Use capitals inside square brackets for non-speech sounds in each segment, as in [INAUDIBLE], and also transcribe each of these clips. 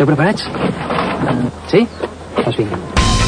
Esteu preparats? Sí? Doncs vinga.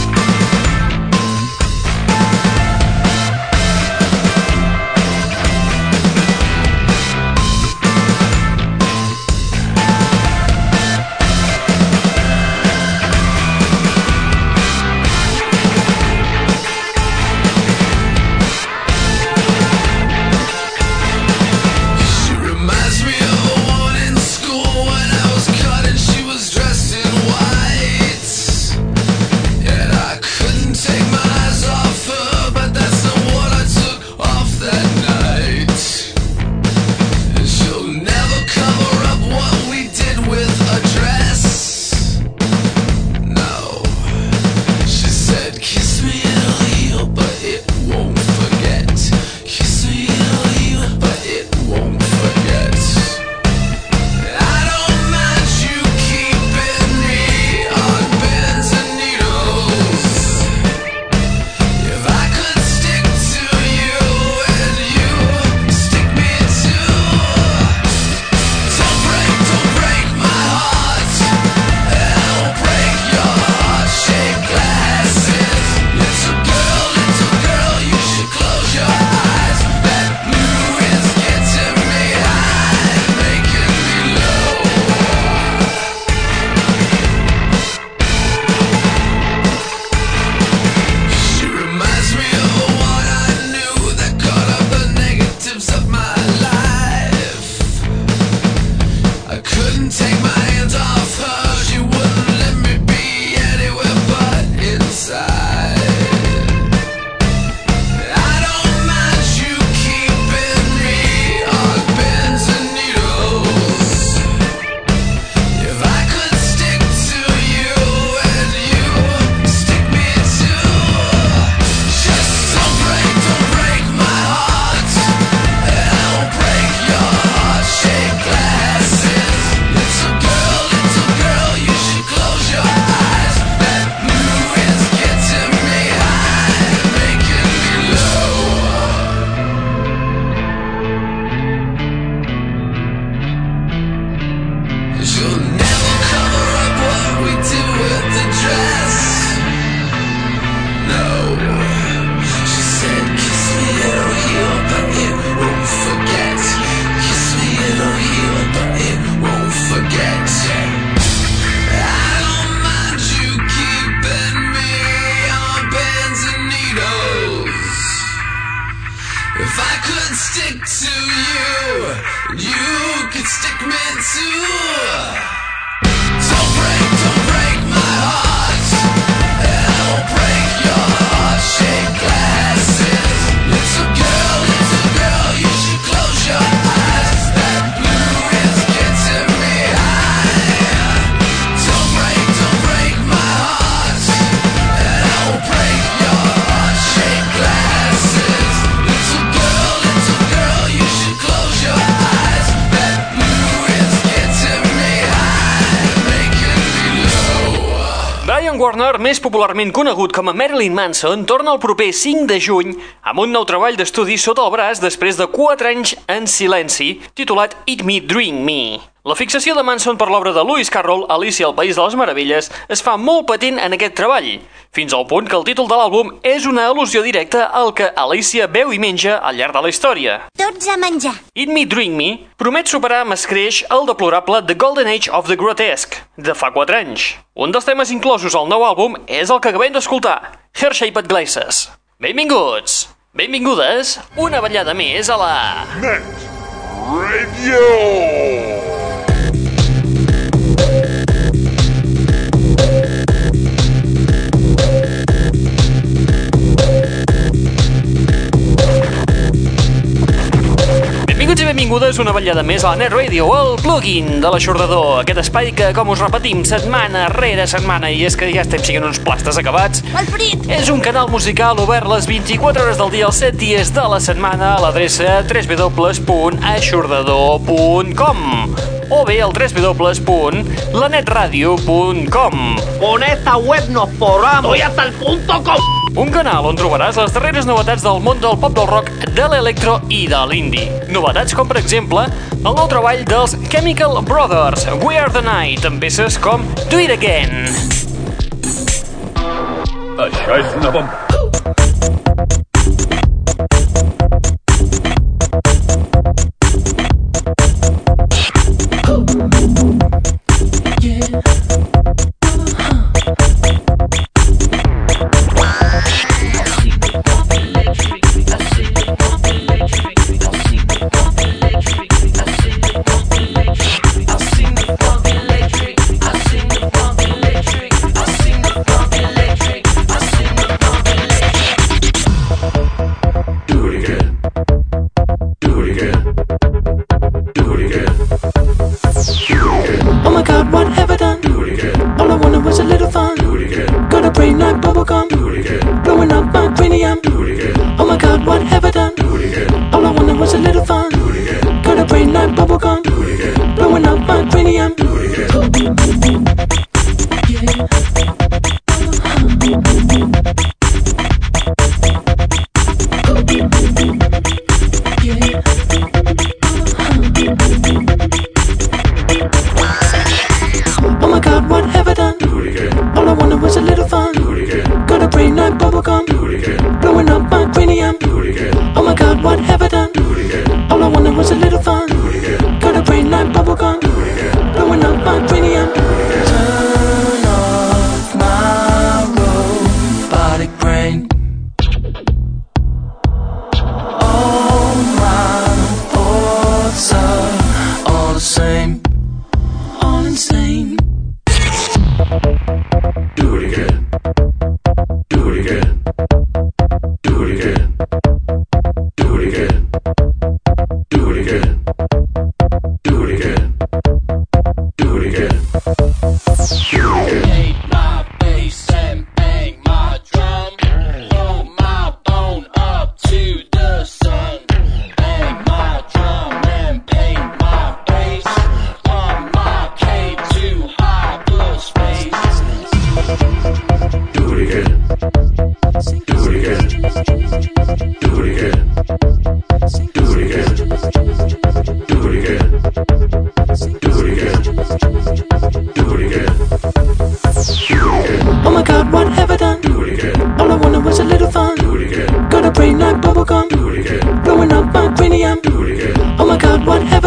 Stick Stickman too. Warner, més popularment conegut com a Marilyn Manson, torna el proper 5 de juny amb un nou treball d'estudi sota el braç després de 4 anys en silenci, titulat Eat Me, Drink Me. La fixació de Manson per l'obra de Lewis Carroll, Alicia al País de les Meravelles, es fa molt patent en aquest treball, fins al punt que el títol de l'àlbum és una al·lusió directa al que Alicia veu i menja al llarg de la història. Tots a menjar. Eat Me, Drink Me promet superar amb escreix el deplorable The Golden Age of the Grotesque, de fa 4 anys. Un dels temes inclosos al nou àlbum és el que acabem d'escoltar, Hair Shaped Glaces. Benvinguts, benvingudes, una ballada més a la... Radio! Benvinguts i benvingudes una vetllada més a la Net Radio, el plugin de l'aixordador, aquest espai que, com us repetim, setmana rere setmana, i és que ja estem siguent uns plastes acabats, Alfred! és un canal musical obert les 24 hores del dia, els 7 dies de la setmana, a l'adreça www.aixordador.com o bé al www.lanetradio.com Con esta web nos forramos. Estoy hasta el punto con... un canal on trobaràs les darreres novetats del món del pop del rock, de l'electro i de l'indie. Novetats com, per exemple, el nou treball dels Chemical Brothers, We Are The Night, amb peces com Do It Again. Això és una bomba. Brain bubblegum. Do it again. Blowing up my cranium. Do it again. Oh my god, what have I done? Do it again. All I wanted was a little fun. Do it again. Got a brain like bubblegum. Do it again. Blowing up my cranium. Was a little fun. bubblegum. Blowing up my cranium. Oh my god, what happened?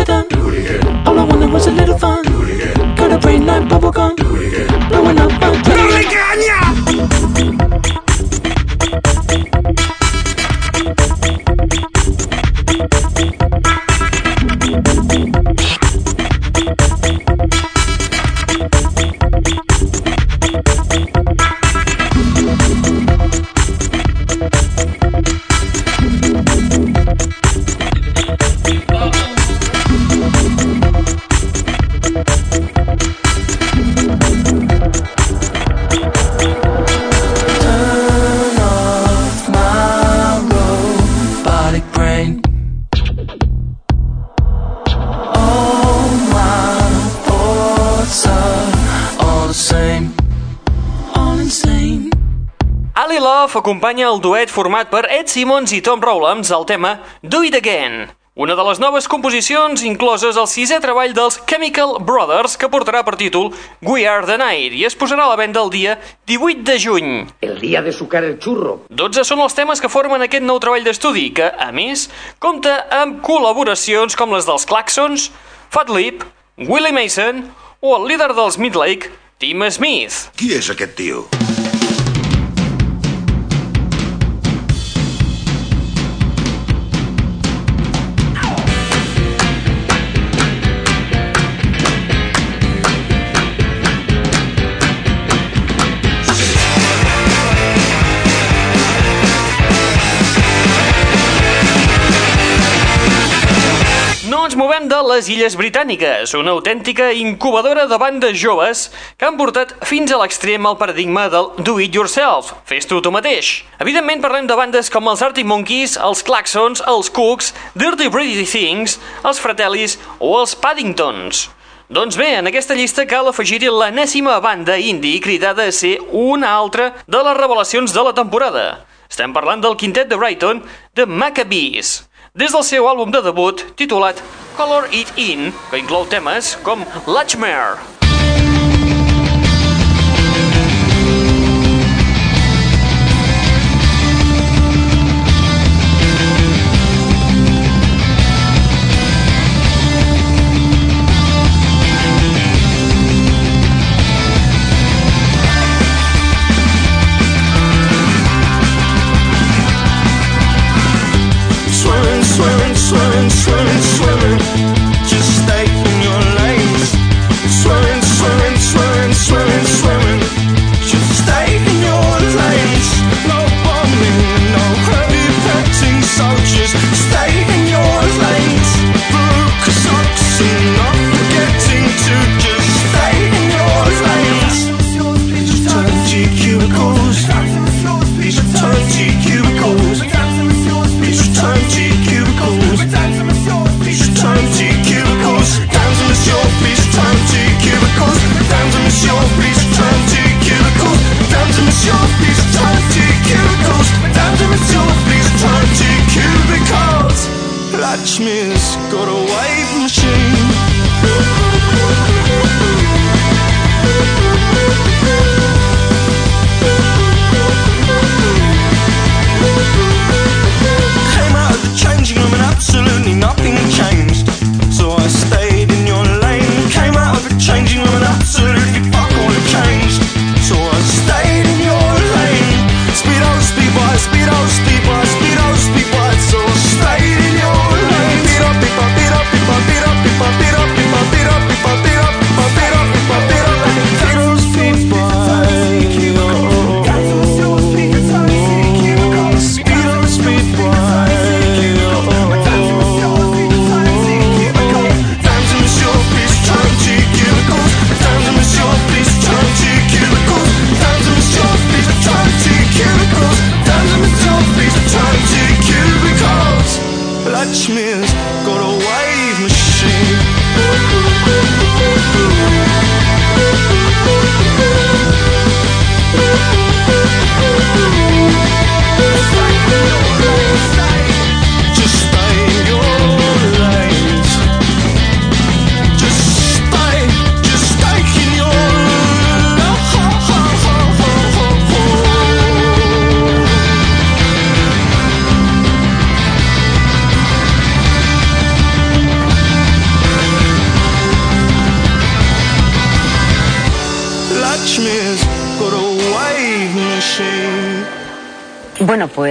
Ali Love acompanya el duet format per Ed Simmons i Tom Rowlands al tema Do It Again, una de les noves composicions incloses al sisè treball dels Chemical Brothers que portarà per títol We Are The Night i es posarà a la venda el dia 18 de juny. El día de sucar el churro. 12 són els temes que formen aquest nou treball d'estudi que, a més, compta amb col·laboracions com les dels Claxons, Fat Lip, Willie Mason o el líder dels Midlake, Tim Smith. Qui és aquest tio? Parlem de les Illes Britàniques, una autèntica incubadora de bandes joves que han portat fins a l'extrem el paradigma del do it yourself, fes-t'ho tu mateix. Evidentment parlem de bandes com els Arctic Monkeys, els Claxons, els Cooks, Dirty Pretty Things, els Fratellis o els Paddingtons. Doncs bé, en aquesta llista cal afegir-hi l'enèsima banda indie cridada a ser una altra de les revelacions de la temporada. Estem parlant del quintet de Brighton, de Maccabees, des del seu àlbum de debut titulat Color It In, que inclou temes com Latchmere,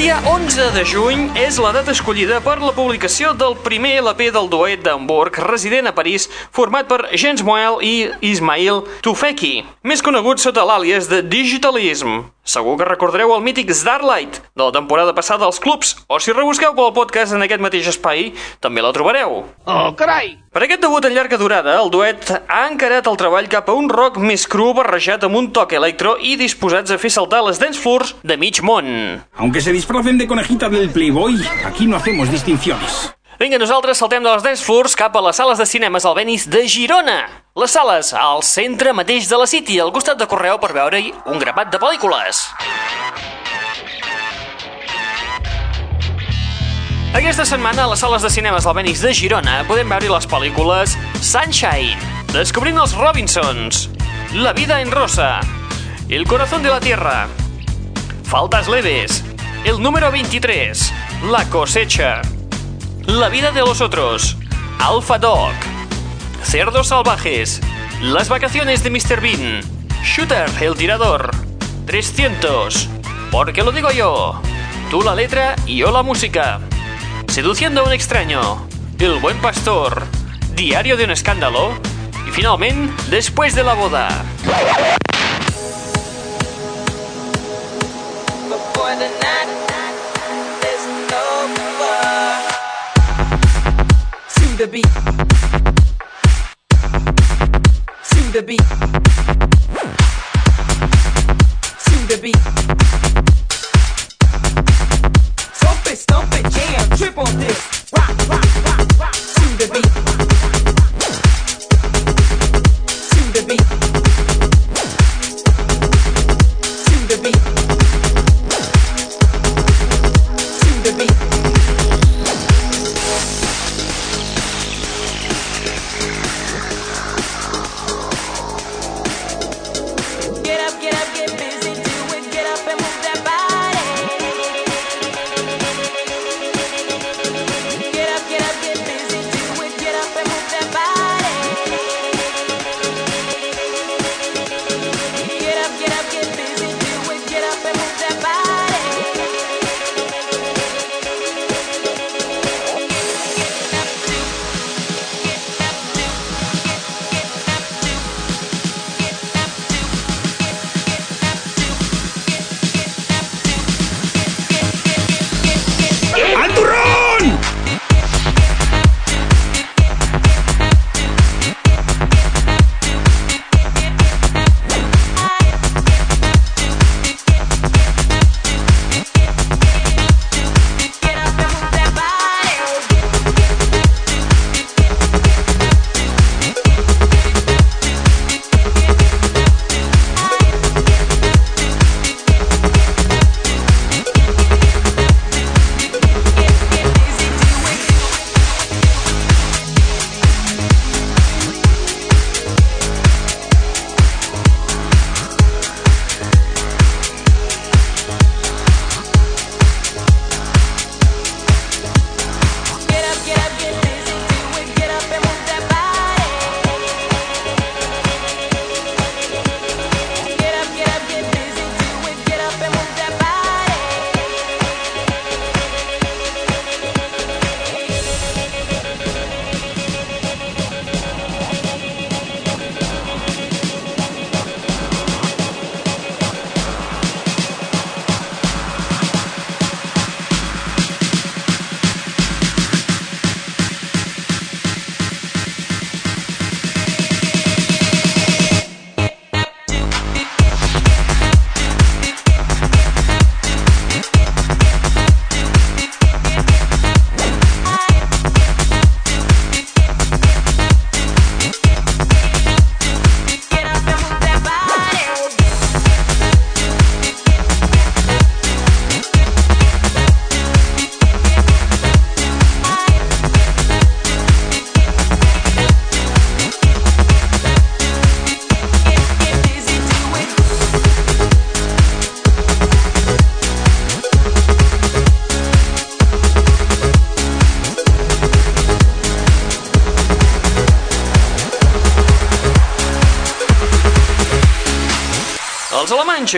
Dia 11 de juny és la data escollida per la publicació del primer LP del duet d'Hamburg, resident a París, format per Jens Moel i Ismail Tufekci, més conegut sota l'àlies de Digitalism. Segur que recordareu el mític Starlight de la temporada passada als clubs, o si rebusqueu pel podcast en aquest mateix espai, també la trobareu. Oh, carai! Per aquest debut en llarga durada, el duet ha encarat el treball cap a un rock més cru barrejat amb un toc electro i disposats a fer saltar les dance floors de mig món. Aunque se disfracen de conejita del Playboy, aquí no hacemos distinciones. Vinga, nosaltres saltem de les dance floors cap a les sales de cinemes al Venice de Girona. Les sales al centre mateix de la City, al costat de Correu per veure-hi un grapat de pel·lícules. Aquesta setmana a les sales de cinemes al Venice de Girona podem veure les pel·lícules Sunshine, Descobrint els Robinsons, La vida en rosa, El corazón de la tierra, Faltas leves, El número 23, La cosecha, La vida de los otros, Alpha Dog, Cerdos salvajes, Las vacaciones de Mr. Bean, Shooter, el tirador, 300, Porque lo digo yo, tú la letra y yo la música, Seduciendo a un extraño, El buen pastor, Diario de un escándalo. Y finalmente Después de la boda. The beat. To the beat. To the beat. Stomp it, stomp it, jam, trip on this.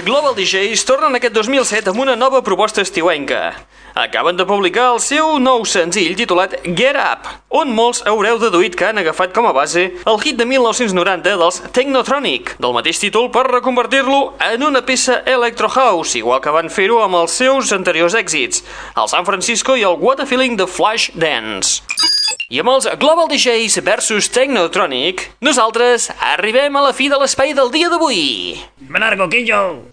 Global DJs tornen aquest 2007 amb una nova proposta estiuenca. Acaben de publicar el seu nou senzill titulat Get Up, on molts haureu deduït que han agafat com a base el hit de 1990 dels Technotronic, del mateix títol per reconvertir-lo en una peça Electro House, igual que van fer-ho amb els seus anteriors èxits, el San Francisco i el What a Feeling de Flash Dance. I amb els Global DJs versus Technotronic, nosaltres arribem a la fi de l'espai del dia d'avui. Me largo, Quillo.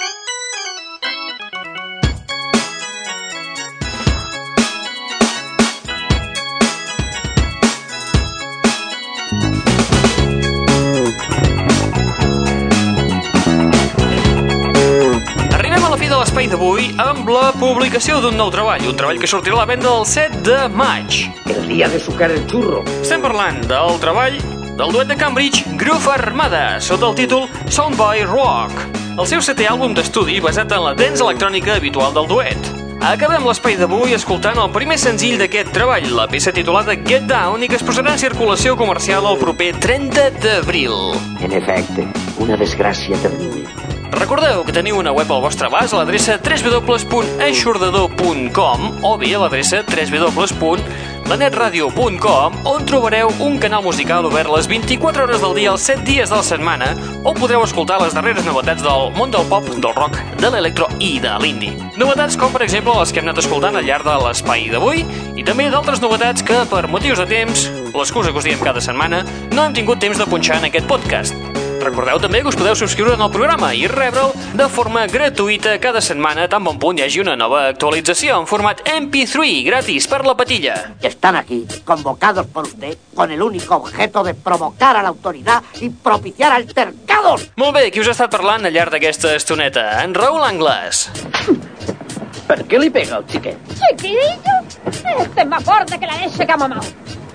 Amb la publicació d'un nou treball, un treball que sortirà a la venda el 7 de maig. El día de sucar el churro. Estem parlant del treball del duet de Cambridge Groove Armada, sota el títol Soundboy Rock, el seu setè àlbum d'estudi basat en la dance electrònica habitual del duet. Acabem l'espai d'avui escoltant el primer senzill d'aquest treball, la peça titulada Get Down i que es posarà en circulació comercial el proper 30 d'abril. En efecte, una desgràcia terrible. Recordeu que teniu una web al vostre abast a l'adreça www.eixordador.com o bé a l'adreça www.lanetradio.com on trobareu un canal musical obert les 24 hores del dia els 7 dies de la setmana on podreu escoltar les darreres novetats del món del pop, del rock, de l'electro i de l'indie. Novetats com, per exemple, les que hem anat escoltant al llarg de l'espai d'avui i també d'altres novetats que, per motius de temps, l'excusa que us diem cada setmana, no hem tingut temps de punxar en aquest podcast. Recordeu també que us podeu subscriure en el programa i rebre'l de forma gratuïta cada setmana tan bon punt hi hagi una nova actualització en format MP3 gratis per la patilla. Están aquí, convocados por usted, con el único objeto de provocar a la autoridad y propiciar altercados. Molt bé, qui us ha estat parlant al llarg d'aquesta estoneta? En Raül Anglès. ¿Per qué le pega al chiquet? ¿Chiquillo? Este es más fuerte que la leche que ha mamado.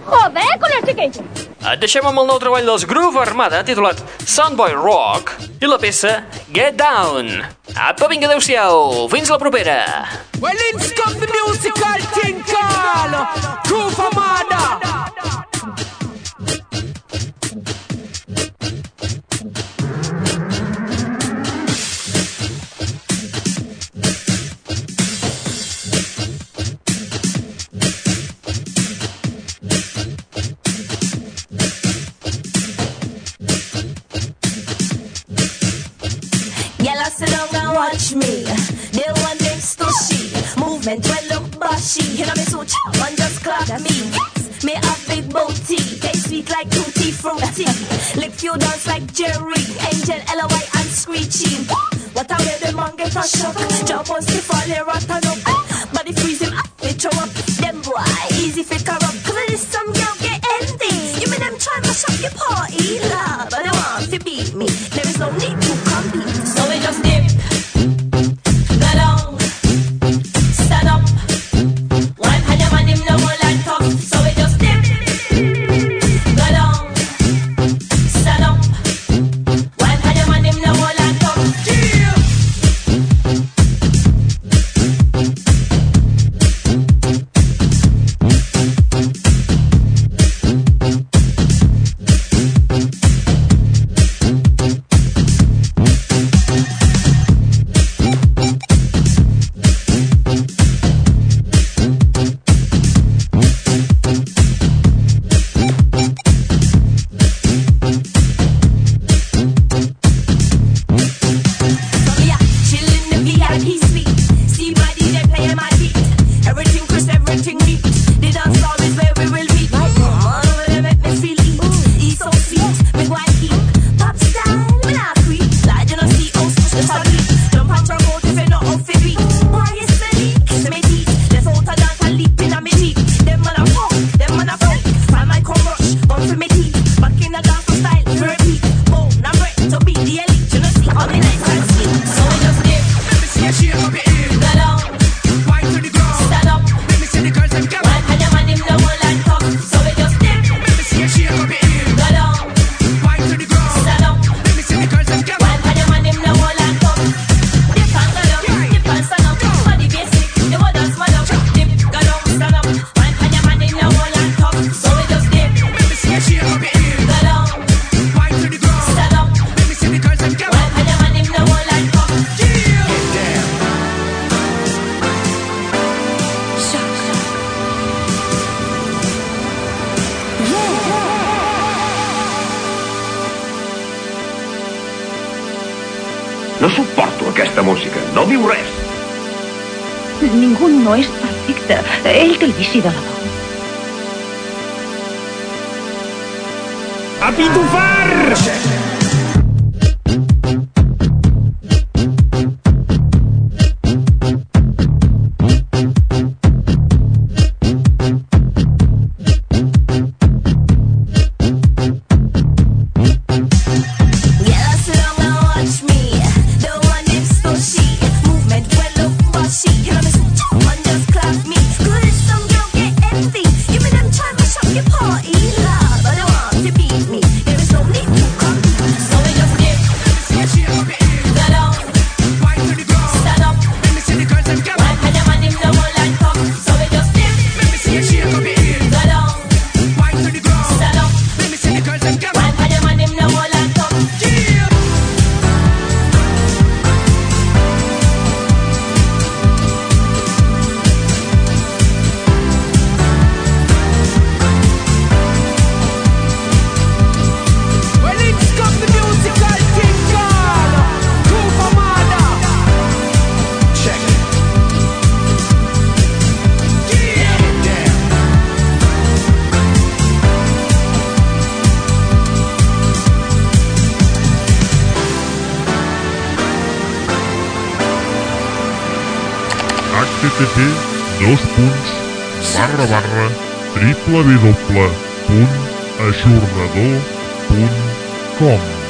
Joder con el chiquillo. Et deixem amb el nou treball dels Groove Armada titulat Soundboy Rock i la peça Get Down. Apa, vinga, adeu-siau. Fins la propera. Well, it's come the musical thing Well look bashy. You know me so chop and just clock me. Yes, me have big booty. Taste sweet like tutti fruity. [LAUGHS] Lick you dance like Jerry. Angel, L.O.Y. and Screechy. What a way the man get a shock. Jump on stiff all the rotten up. Body freeze him up, they throw up. Them boy, easy fit corrupt. Cause this some girl get empty. You mean them try to up your party? Love, but diu res. Ningú no és perfecte. Ell té el vici de la dona. A pitufar! Sí. Tinha, tinha. www.ajornador.com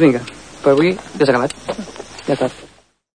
Doncs vinga, per avui ja s'ha acabat. Ja està.